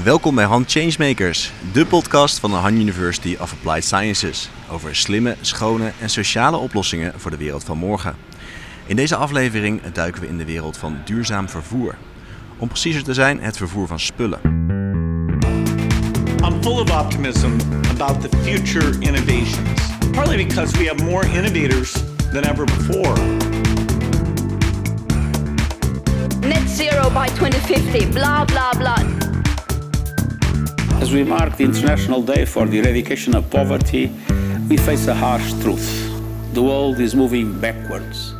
Welkom bij Han Changemakers, de podcast van de Han University of Applied Sciences over slimme, schone en sociale oplossingen voor de wereld van morgen. In deze aflevering duiken we in de wereld van duurzaam vervoer. Om preciezer te zijn, het vervoer van spullen. I'm full of optimism about the future innovations, partly because we have more innovators than ever before. net zero by 2050, blah, blah, blah. As we mark the International Day for the Eradication of Poverty, we face a harsh truth. The world is moving backwards.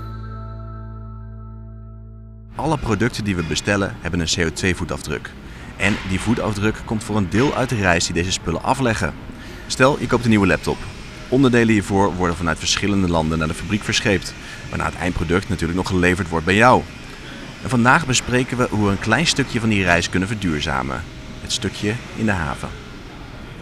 Alle producten die we bestellen hebben een CO2-voetafdruk. En die voetafdruk komt voor een deel uit de reis die deze spullen afleggen. Stel, je koopt een nieuwe laptop. Onderdelen hiervoor worden vanuit verschillende landen naar de fabriek verscheept, waarna het eindproduct natuurlijk nog geleverd wordt bij jou. En vandaag bespreken we hoe we een klein stukje van die reis kunnen verduurzamen. Het stukje in de haven.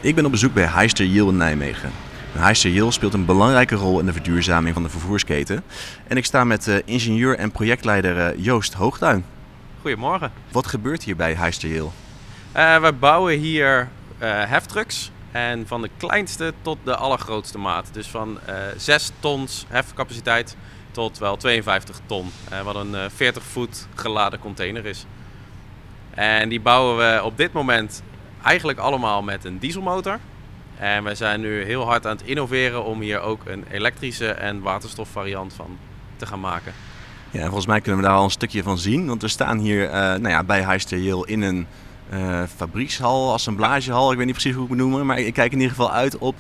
Ik ben op bezoek bij Heister Yiel in Nijmegen. En Heister Yiel speelt een belangrijke rol in de verduurzaming van de vervoersketen. En ik sta met eh, ingenieur en projectleider eh, Joost Hoogduin. Goedemorgen. Wat gebeurt hier bij Heister Yiel? Eh, we bouwen hier heftrucks. En van de kleinste tot de allergrootste maat. Dus van eh 6 tons hefcapaciteit tot wel 52 ton. wat een eh, 40 voet geladen container is. En die bouwen we op dit moment eigenlijk allemaal met een dieselmotor. En we zijn nu heel hard aan het innoveren om hier ook een elektrische en waterstofvariant van te gaan maken. Ja, en volgens mij kunnen we daar al een stukje van zien. Want we staan hier eh, nou ja, bij in een eh, fabriekshal, assemblagehal. Ik weet niet precies hoe ik het moet noemen. Maar ik kijk in ieder geval uit op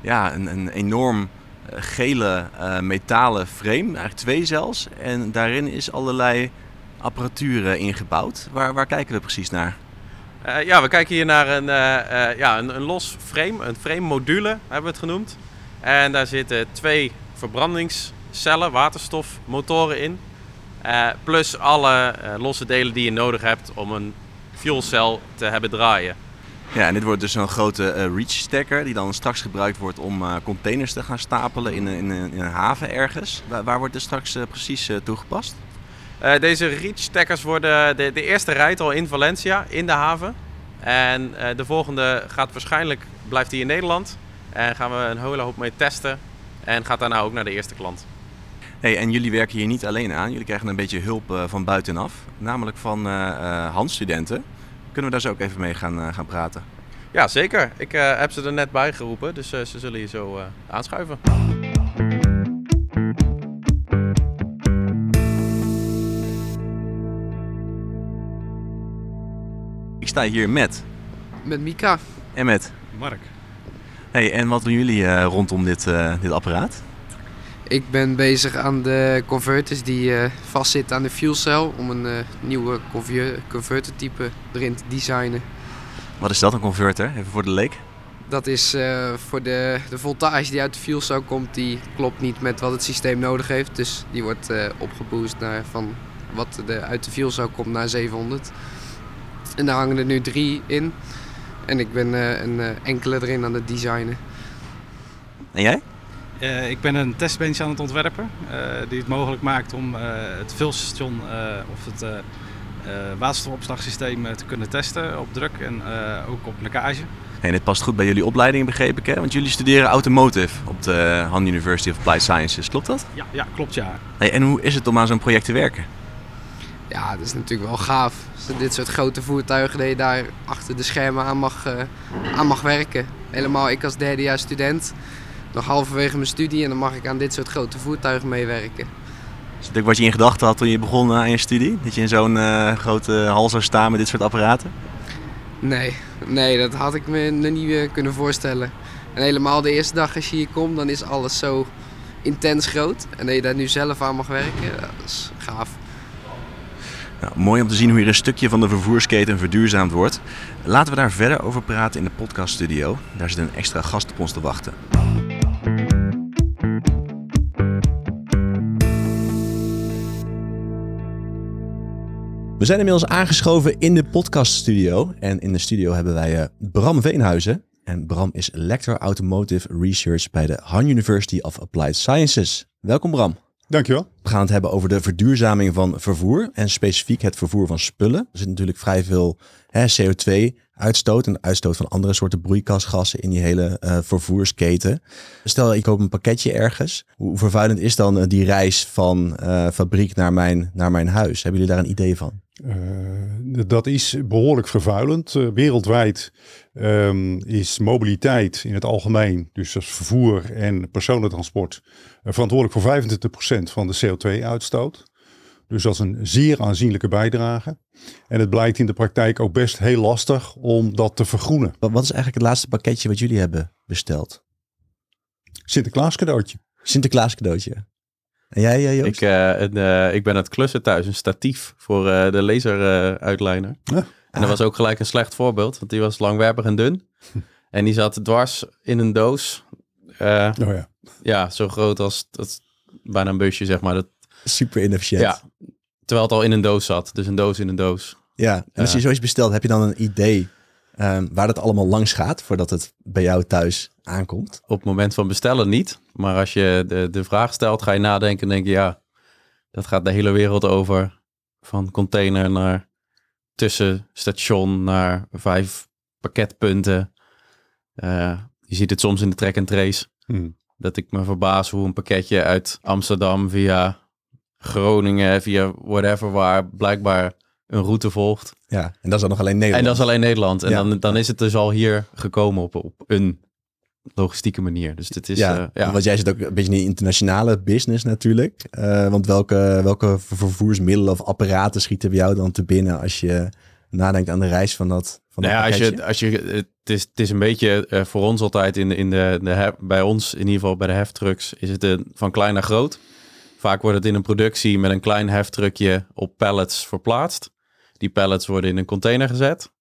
ja, een, een enorm eh, gele metalen frame. Eigenlijk twee zelfs. En daarin is allerlei apparatuur ingebouwd. Waar, waar kijken we precies naar? Eh, ja, we kijken hier naar een, eh, eh, ja, een, een los frame, een frame module hebben we het genoemd. En daar zitten twee verbrandingscellen, waterstofmotoren in. Plus alle losse delen die je nodig hebt om een fuelcel te hebben draaien. Ja, en dit wordt dus een grote reach stacker die dan straks gebruikt wordt om containers te gaan stapelen in, een- in, een- in een haven ergens. Waar, waar wordt dit straks precies toegepast? Eh, deze reach stackers worden, de, de eerste rijdt al in Valencia, in de haven. En eh, de volgende gaat waarschijnlijk, blijft die in Nederland. En gaan we een hele hoop mee testen. En gaat daarna ook naar de eerste klant. Hey, en jullie werken hier niet alleen aan. Jullie krijgen een beetje hulp eh, van buitenaf. Namelijk van eh eh handstudenten. Kunnen we daar zo ook even mee gaan, gaan praten? Ja, zeker. Ik heb ze er net bij geroepen, dus ze zullen hier zo aanschuiven. Ik sta hier met Met Mika. en met. Mark. Hey, en wat doen jullie eh, rondom dit, eh, dit apparaat? Ik ben bezig aan de converters die eh, vastzitten aan de fuelcel om een eh, nieuwe conver- convertertype erin te designen. Wat is dat, een converter? Even voor de leek. Dat is eh, voor de, de voltage die uit de fuelcel komt, die klopt niet met wat het systeem nodig heeft. Dus die wordt eh, opgeboost naar van wat de, uit de fuelcel komt naar 700. En daar hangen er nu drie in. En ik ben eh, een eh, enkele erin aan het designen. En jij? Eh, ik ben een testbench aan het ontwerpen eh, die het mogelijk maakt om eh, het vulstation eh, of het eh, eh, waterstofopslagsysteem te kunnen testen op druk en eh, ook op lekkage. En dit past goed bij jullie opleiding, begreep ik, hè? Want jullie studeren automotive op de Han University of Applied Sciences, klopt dat? Ja, ja klopt ja. Hey, en hoe is het om aan zo'n project te werken? Ja, dat is natuurlijk wel gaaf. Dit soort grote voertuigen dat je daar achter de schermen aan mag, eh, aan mag werken. Helemaal ik als derdejaars student. Nog halverwege mijn studie en dan mag ik aan dit soort grote voertuigen meewerken. Is dat ook wat je in gedachten had toen je begon eh, aan je studie? Dat je in zo'n eh, grote hal zou staan met dit soort apparaten? Nee, nee, dat had ik me nog niet kunnen voorstellen. En helemaal de eerste dag als je hier komt, dan is alles zo intens groot. En dat je daar nu zelf aan mag werken, dat is gaaf. Nou, mooi om te zien hoe hier een stukje van de vervoersketen verduurzaamd wordt. Laten we daar verder over praten in de podcaststudio. Daar zit een extra gast op ons te wachten. We zijn inmiddels aangeschoven in de podcaststudio. En in de studio hebben wij eh, Bram Veenhuizen. En Bram is Lector Automotive Research bij de Han University of Applied Sciences. Welkom Bram. Dankjewel. We gaan het hebben over de verduurzaming van vervoer en specifiek het vervoer van spullen. Er zit natuurlijk vrij veel CO2-uitstoot en uitstoot van andere soorten broeikasgassen in die hele uh, vervoersketen. Stel, ik koop een pakketje ergens. Hoe vervuilend is dan uh, die reis van uh, fabriek naar mijn, naar mijn huis? Hebben jullie daar een idee van? Dat is behoorlijk vervuilend. wereldwijd um, is mobiliteit in het algemeen, dus als vervoer en personentransport, verantwoordelijk voor 25% van de CO2-uitstoot. Dus dat is een zeer aanzienlijke bijdrage. En het blijkt in de praktijk ook best heel lastig om dat te vergroenen. Wat is eigenlijk het laatste pakketje wat jullie hebben besteld? Sinterklaas cadeautje. Sinterklaas cadeautje. En jij, Joost? Ik, uh, een, uh, ik ben het klussen thuis, een statief voor de laseruitlijner. Ja. En dat was ook gelijk een slecht voorbeeld, want die was langwerpig en dun. en die zat dwars in een doos. oh ja. Ja, zo groot als dat, bijna een busje, zeg maar. Dat, Super inefficiënt. Ja, terwijl het al in een doos zat. Dus een doos in een doos. Ja, en als je zoiets bestelt, heb je dan een idee um, waar dat allemaal langs gaat voordat het bij jou thuis aankomt? Op het moment van bestellen niet. Maar als je de, de vraag stelt, ga je nadenken en denk je, ja, dat gaat de hele wereld over. Van container naar tussenstation naar vijf pakketpunten. Uh, je ziet het soms in de track and trace. Hmm. Dat ik me verbaas hoe een pakketje uit Amsterdam via Groningen, via whatever, waar blijkbaar een route volgt. Ja, en dat is dan nog alleen Nederland. En dat is alleen Nederland. En dan, dan is het dus al hier gekomen op, op een logistieke manier. Dus dit is... Ja, uh, ja. want jij zit ook een beetje in die internationale business natuurlijk. Uh, want welke, welke vervoersmiddelen of apparaten schieten bij jou dan te binnen als je nadenkt aan de reis van dat van nou ja, als je, als je, het, is, het is een beetje uh, voor ons altijd in, in de, de hef, bij ons, in ieder geval bij de heftrucks, is het een, van klein naar groot. Vaak wordt het in een productie met een klein heftruckje op pallets verplaatst. Die pallets worden in een container gezet.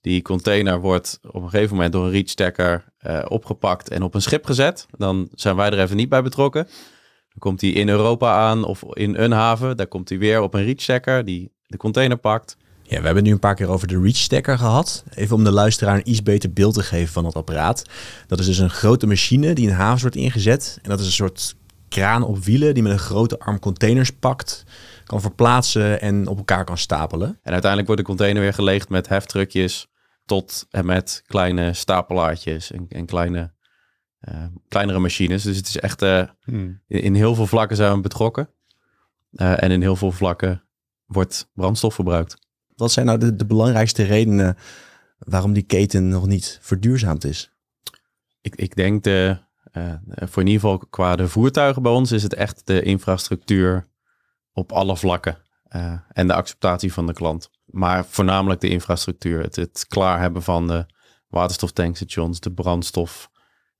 Die container wordt op een gegeven moment door een reachstacker uh, opgepakt en op een schip gezet. Dan zijn wij er even niet bij betrokken. Dan komt hij in Europa aan of in een haven. Daar komt hij weer op een reachstacker die de container pakt. Ja, we hebben nu een paar keer over de reachstacker gehad. Even om de luisteraar een iets beter beeld te geven van dat apparaat. Dat is dus een grote machine die in havens wordt ingezet. En dat is een soort kraan op wielen die met een grote arm containers pakt, kan verplaatsen en op elkaar kan stapelen. En uiteindelijk wordt de container weer geleegd met heftruckjes tot en met kleine stapelaartjes en, en kleine, uh, kleinere machines. Dus het is echt, uh, hmm. in, heel veel vlakken zijn we betrokken. Uh, en in heel veel vlakken wordt brandstof verbruikt. Wat zijn nou de, de belangrijkste redenen waarom die keten nog niet verduurzaamd is? Ik, ik denk de, uh, voor in ieder geval qua de voertuigen bij ons is het echt de infrastructuur op alle vlakken. Uh, en de acceptatie van de klant. Maar voornamelijk de infrastructuur. Het, het klaar hebben van de waterstoftankstations, de brandstof,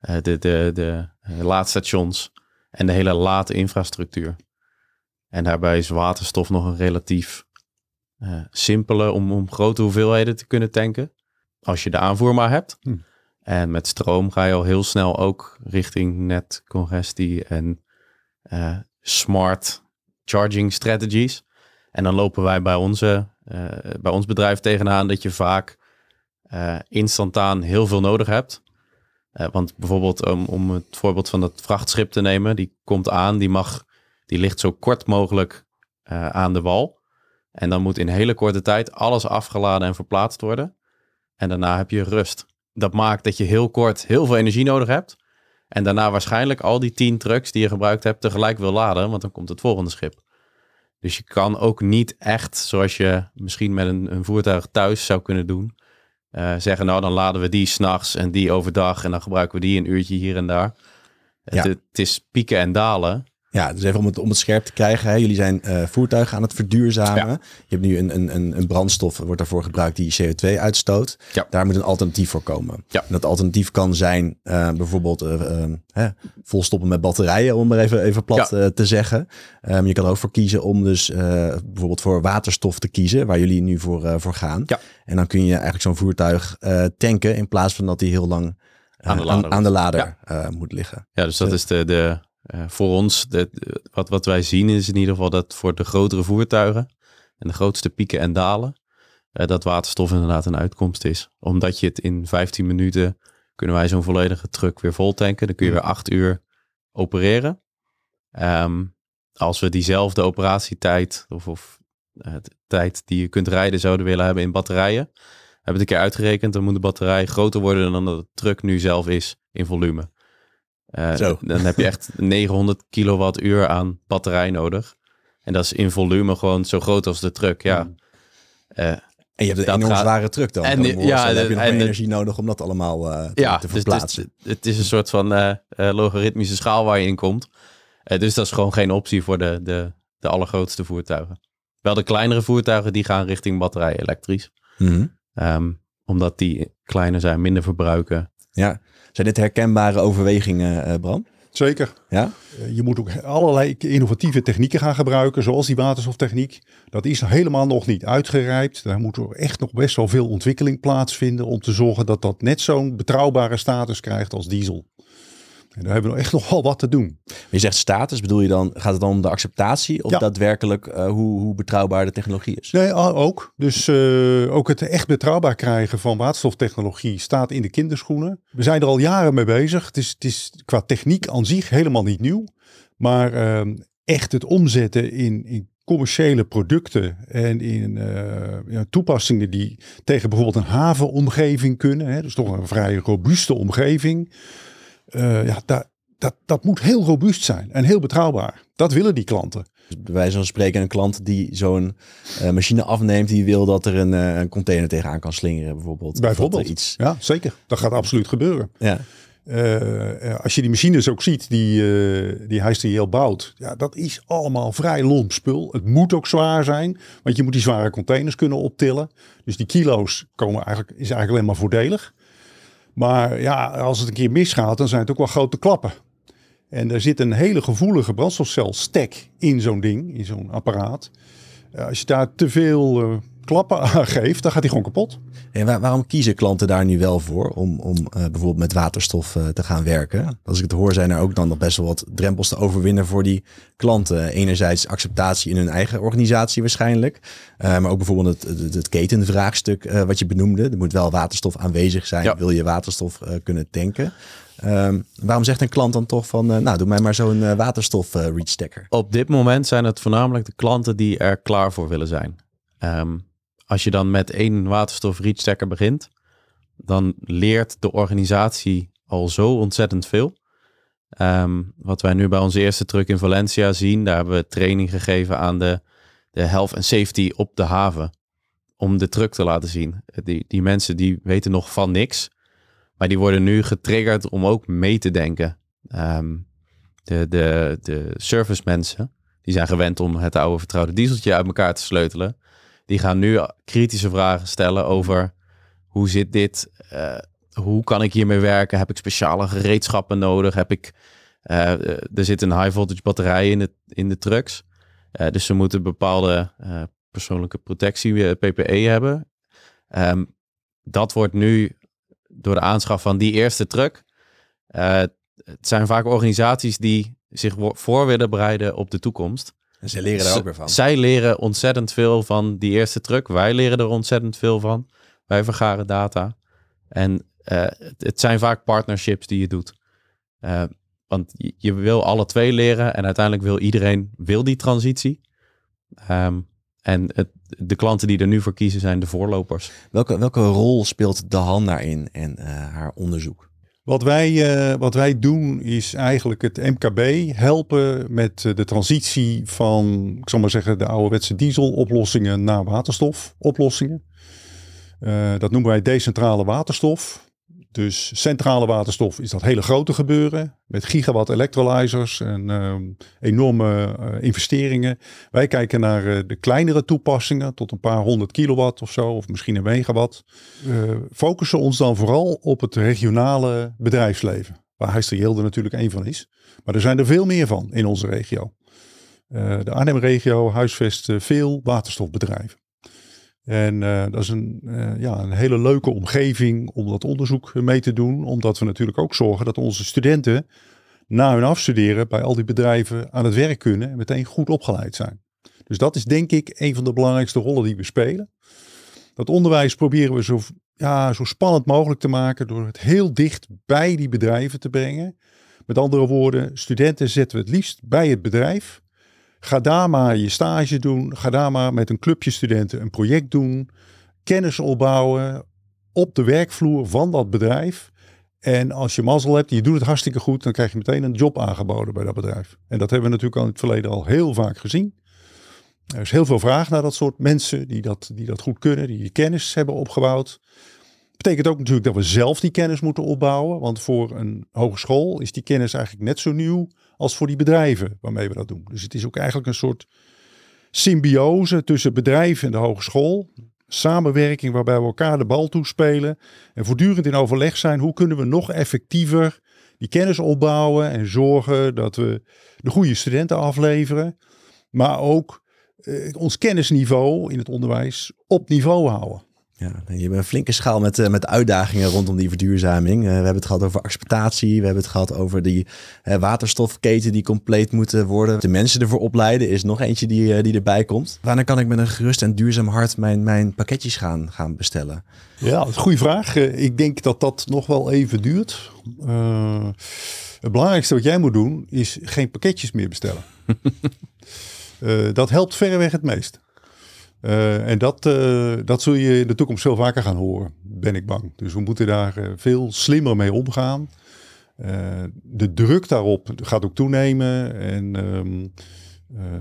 uh, de, de, de laadstations en de hele late infrastructuur. En daarbij is waterstof nog een relatief uh, simpele om, om grote hoeveelheden te kunnen tanken. Als je de aanvoer maar hebt. Hm. En met stroom ga je al heel snel ook richting net congestie en smart charging strategies. En dan lopen wij bij, onze, uh, bij ons bedrijf tegenaan dat je vaak uh, instantaan heel veel nodig hebt. want bijvoorbeeld um, om het voorbeeld van dat vrachtschip te nemen, die komt aan, die mag, die ligt zo kort mogelijk aan de wal. En dan moet in hele korte tijd alles afgeladen en verplaatst worden. En daarna heb je rust. Dat maakt dat je heel kort heel veel energie nodig hebt. En daarna waarschijnlijk al die tien trucks die je gebruikt hebt tegelijk wil laden, want dan komt het volgende schip. Dus je kan ook niet echt, zoals je misschien met een, een voertuig thuis zou kunnen doen, uh, zeggen nou dan laden we die s'nachts en die overdag en dan gebruiken we die een uurtje hier en daar. Ja. Het, het, is pieken en dalen. Ja, dus even om het, om het scherp te krijgen. Hè. Jullie zijn uh, voertuigen aan het verduurzamen. Je hebt nu een, een, een brandstof, wordt daarvoor gebruikt, die CO2 uitstoot. Ja. Daar moet een alternatief voor komen. Ja. En dat alternatief kan zijn uh, bijvoorbeeld uh, volstoppen met batterijen, om maar even, even plat te zeggen. Um, je kan er ook voor kiezen om dus bijvoorbeeld voor waterstof te kiezen, waar jullie nu voor, voor gaan. Ja. En dan kun je eigenlijk zo'n voertuig tanken in plaats van dat die heel lang aan de lader, aan, aan de lader moet liggen. Ja, dus dat is de... de uh, voor ons, de, wat, wat wij zien is in ieder geval dat voor de grotere voertuigen en de grootste pieken en dalen, uh, dat waterstof inderdaad een uitkomst is. Omdat je het in 15 minuten kunnen wij zo'n volledige truck weer vol tanken. Dan kun je weer 8 uur opereren. Um, als we diezelfde operatietijd of, of uh, tijd die je kunt rijden zouden willen hebben in batterijen, hebben het een keer uitgerekend, dan moet de batterij groter worden dan de truck nu zelf is in volume. Uh, Zo. Dan heb je echt 900 kilowattuur aan batterij nodig. En dat is in volume gewoon zo groot als de truck, ja. Mm. Uh, En je hebt een enorm gaat- zware truck dan. En voorstellen. ja, dan heb je nog en meer energie nodig om dat allemaal eh, te, ja, te dus verplaatsen. het is een soort van eh, eh, logaritmische schaal waar je in komt. Eh, dus dat is gewoon geen optie voor de, de, de allergrootste voertuigen. Wel de kleinere voertuigen die gaan richting batterij elektrisch. Ehm, omdat die kleiner zijn, minder verbruiken. Ja. Zijn dit herkenbare overwegingen, eh, Bram? Zeker. Ja? Eh, Je moet ook allerlei innovatieve technieken gaan gebruiken, zoals die waterstoftechniek. Dat is helemaal nog niet uitgerijpt. Daar moet er echt nog best wel veel ontwikkeling plaatsvinden om te zorgen dat dat net zo'n betrouwbare status krijgt als diesel. En daar hebben we echt nog wel wat te doen. Je zegt status, bedoel je dan, gaat het dan om de acceptatie of Ja. daadwerkelijk eh, hoe, hoe betrouwbaar de technologie is? Nee, ook. Dus eh, ook het echt betrouwbaar krijgen van waterstoftechnologie staat in de kinderschoenen. We zijn er al jaren mee bezig. Het is, het is qua techniek aan zich helemaal niet nieuw. Maar ehm, echt het omzetten in, in commerciële producten en in eh, ja, toepassingen die tegen bijvoorbeeld een havenomgeving kunnen. Hè, dus toch een vrij robuuste omgeving. Eh, ja, dat, dat, dat moet heel robuust zijn en heel betrouwbaar. Dat willen die klanten. Dus bij wijze van spreken een klant die zo'n eh, machine afneemt, die wil dat er een, eh, een container tegenaan kan slingeren bijvoorbeeld. Bijvoorbeeld. iets. Ja, zeker. Dat gaat absoluut gebeuren. Ja. Als je die machines ook ziet die, eh die Hyster bouwt, ja, dat is allemaal vrij lomp spul. Het moet ook zwaar zijn, want je moet die zware containers kunnen optillen. Dus die kilo's komen eigenlijk, is eigenlijk alleen maar voordelig. Maar ja, als het een keer misgaat, dan zijn het ook wel grote klappen. En er zit een hele gevoelige brandstofcel stack in zo'n ding, in zo'n apparaat. Ja, als je daar te veel eh, klappen aan geeft, dan gaat hij gewoon kapot. En waar- waarom kiezen klanten daar nu wel voor om, om eh, bijvoorbeeld met waterstof eh, te gaan werken? Als ik het hoor, zijn er ook dan nog best wel wat drempels te overwinnen voor die klanten. Enerzijds acceptatie in hun eigen organisatie waarschijnlijk. eh, maar ook bijvoorbeeld het, het, het ketenvraagstuk eh, wat je benoemde. Er moet wel waterstof aanwezig zijn. Ja. Wil je waterstof eh, kunnen tanken? Ehm, waarom zegt een klant dan toch van, eh, nou doe mij maar zo'n eh, waterstof eh, reach stacker? Op dit moment zijn het voornamelijk de klanten die er klaar voor willen zijn. Ehm, als je dan met één waterstof reachstacker begint, dan leert de organisatie al zo ontzettend veel. Ehm, wat wij nu bij onze eerste truck in Valencia zien, daar hebben we training gegeven aan de, de health en safety op de haven. Om de truck te laten zien. Die, die mensen die weten nog van niks. Maar die worden nu getriggerd om ook mee te denken. Ehm, de, de, de servicemensen, die zijn gewend om het oude vertrouwde dieseltje uit elkaar te sleutelen. Die gaan nu kritische vragen stellen over hoe zit dit? Eh, hoe kan ik hiermee werken? Heb ik speciale gereedschappen nodig? Heb ik, eh, eh, er zit een high voltage batterij in de, in de trucks. Dus ze moeten bepaalde persoonlijke protectie, PPE hebben. Ehm, dat wordt nu door de aanschaf van die eerste truck. het zijn vaak organisaties die zich voor willen bereiden op de toekomst. En ze leren daar ook weer van. Zij leren ontzettend veel van die eerste truck. Wij leren er ontzettend veel van. Wij vergaren data. En eh, het, het zijn vaak partnerships die je doet. Eh, want je, je wil alle twee leren en uiteindelijk wil iedereen wil die transitie. Ehm, en het, de klanten die er nu voor kiezen zijn de voorlopers. Welke, welke rol speelt de Han daarin en eh, haar onderzoek? Wat wij, eh, wat wij doen is eigenlijk het MKB helpen met eh, de transitie van, ik zal maar zeggen, de ouderwetse dieseloplossingen naar waterstofoplossingen. Eh, dat noemen wij decentrale waterstof. Dus centrale waterstof is dat hele grote gebeuren met gigawatt electrolyzers en ehm, enorme eh, investeringen. Wij kijken naar eh, de kleinere toepassingen tot een paar honderd kilowatt of zo, of misschien een megawatt. Focussen ons dan vooral op het regionale bedrijfsleven, waar Heijsterjeelde natuurlijk één van is. Maar er zijn er veel meer van in onze regio. Eh, de Arnhem-regio huisvest veel waterstofbedrijven. En eh, dat is een, eh, ja, een hele leuke omgeving om dat onderzoek mee te doen. Omdat we natuurlijk ook zorgen dat onze studenten na hun afstuderen bij al die bedrijven aan het werk kunnen en meteen goed opgeleid zijn. Dus dat is denk ik een van de belangrijkste rollen die we spelen. Dat onderwijs proberen we zo, ja, zo spannend mogelijk te maken door het heel dicht bij die bedrijven te brengen. Met andere woorden, studenten zetten we het liefst bij het bedrijf. Ga daar maar je stage doen. Ga daar maar met een clubje studenten een project doen. Kennis opbouwen op de werkvloer van dat bedrijf. En als je mazzel hebt, je doet het hartstikke goed, dan krijg je meteen een job aangeboden bij dat bedrijf. En dat hebben we natuurlijk al in het verleden al heel vaak gezien. Er is heel veel vraag naar dat soort mensen die dat, die dat goed kunnen, die die kennis hebben opgebouwd. Betekent ook natuurlijk dat we zelf die kennis moeten opbouwen. Want voor een hogeschool is die kennis eigenlijk net zo nieuw als voor die bedrijven waarmee we dat doen. Dus het is ook eigenlijk een soort symbiose tussen bedrijf en de hogeschool. Samenwerking waarbij we elkaar de bal toespelen. En voortdurend in overleg zijn. Hoe kunnen we nog effectiever die kennis opbouwen. En zorgen dat we de goede studenten afleveren. Maar ook eh, ons kennisniveau in het onderwijs op niveau houden. Ja, je hebt een flinke schaal met, uh, met uitdagingen rondom die verduurzaming. Uh, we hebben het gehad over acceptatie, we hebben het gehad over die uh, waterstofketen die compleet moeten worden. De mensen ervoor opleiden is nog eentje die, die erbij komt. Wanneer kan ik met een gerust en duurzaam hart mijn, mijn pakketjes gaan, gaan bestellen? Ja, goede vraag. ik denk dat dat nog wel even duurt. het belangrijkste wat jij moet doen is geen pakketjes meer bestellen. dat helpt verreweg het meest. Uh, en dat, uh, dat zul je in de toekomst veel vaker gaan horen, ben ik bang. Dus we moeten daar uh, veel slimmer mee omgaan. de druk daarop gaat ook toenemen. En um,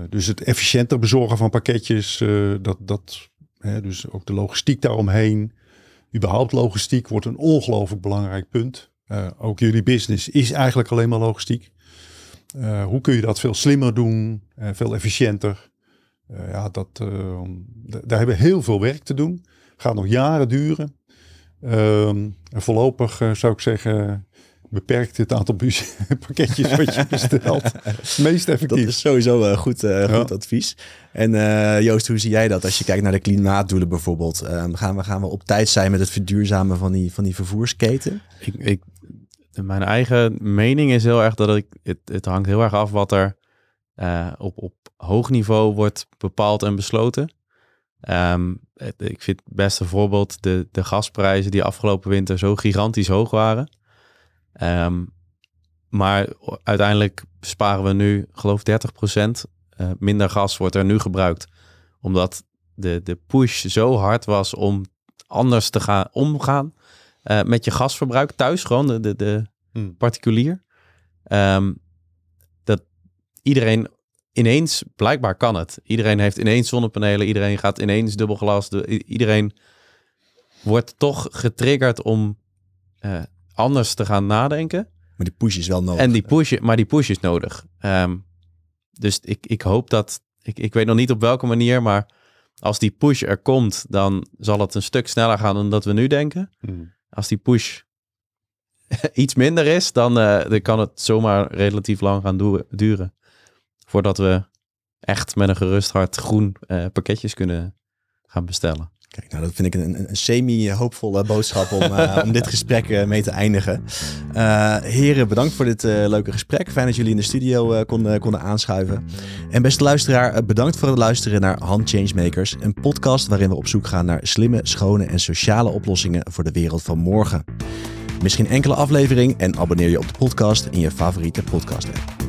dus het efficiënter bezorgen van pakketjes, dat, dat, hè, dus ook de logistiek daaromheen. Überhaupt logistiek wordt een ongelooflijk belangrijk punt. ook jullie business is eigenlijk alleen maar logistiek. hoe kun je dat veel slimmer doen, veel efficiënter? Uh, ja, dat, uh, daar hebben we heel veel werk te doen. Gaat nog jaren duren. Uh, en voorlopig uh, zou ik zeggen, beperkt het aantal pakketjes wat je bestelt. meest effectief. Dat is sowieso goed, ja. goed advies. En Joost, hoe zie jij dat als je kijkt naar de klimaatdoelen bijvoorbeeld? Ehm, gaan, we, gaan we op tijd zijn met het verduurzamen van die, van die vervoersketen? Ik, ik, mijn eigen mening is heel erg dat ik, het, het hangt heel erg af wat er op, op hoog niveau wordt bepaald en besloten. Um, ik vind het beste voorbeeld de, de gasprijzen die afgelopen winter zo gigantisch hoog waren. Um, maar uiteindelijk sparen we nu, geloof 30% uh, eh, minder gas wordt er nu gebruikt. Omdat de, de push zo hard was om anders te gaan omgaan uh, met je gasverbruik thuis, gewoon de, de, de hmm. particulier. Um, dat iedereen ineens, blijkbaar kan het. Iedereen heeft ineens zonnepanelen, iedereen gaat ineens dubbelglas. iedereen wordt toch getriggerd om uh, anders te gaan nadenken. Maar die push is wel nodig. En die push, maar die push is nodig. Um, dus ik, ik hoop dat, ik, ik weet nog niet op welke manier, maar als die push er komt, dan zal het een stuk sneller gaan dan dat we nu denken. Hmm. Als die push iets minder is, dan, uh, dan kan het zomaar relatief lang gaan duren voordat we echt met een gerust hart groen uh, pakketjes kunnen gaan bestellen. Kijk, nou dat vind ik een, een semi-hoopvolle boodschap om, uh, om dit gesprek uh, mee te eindigen. heren, bedankt voor dit leuke gesprek. Fijn dat jullie in de studio konden, konden aanschuiven. En beste luisteraar, bedankt voor het luisteren naar Hand Changemakers. Een podcast waarin we op zoek gaan naar slimme, schone en sociale oplossingen voor de wereld van morgen. Misschien enkele aflevering en abonneer je op de podcast in je favoriete podcast app.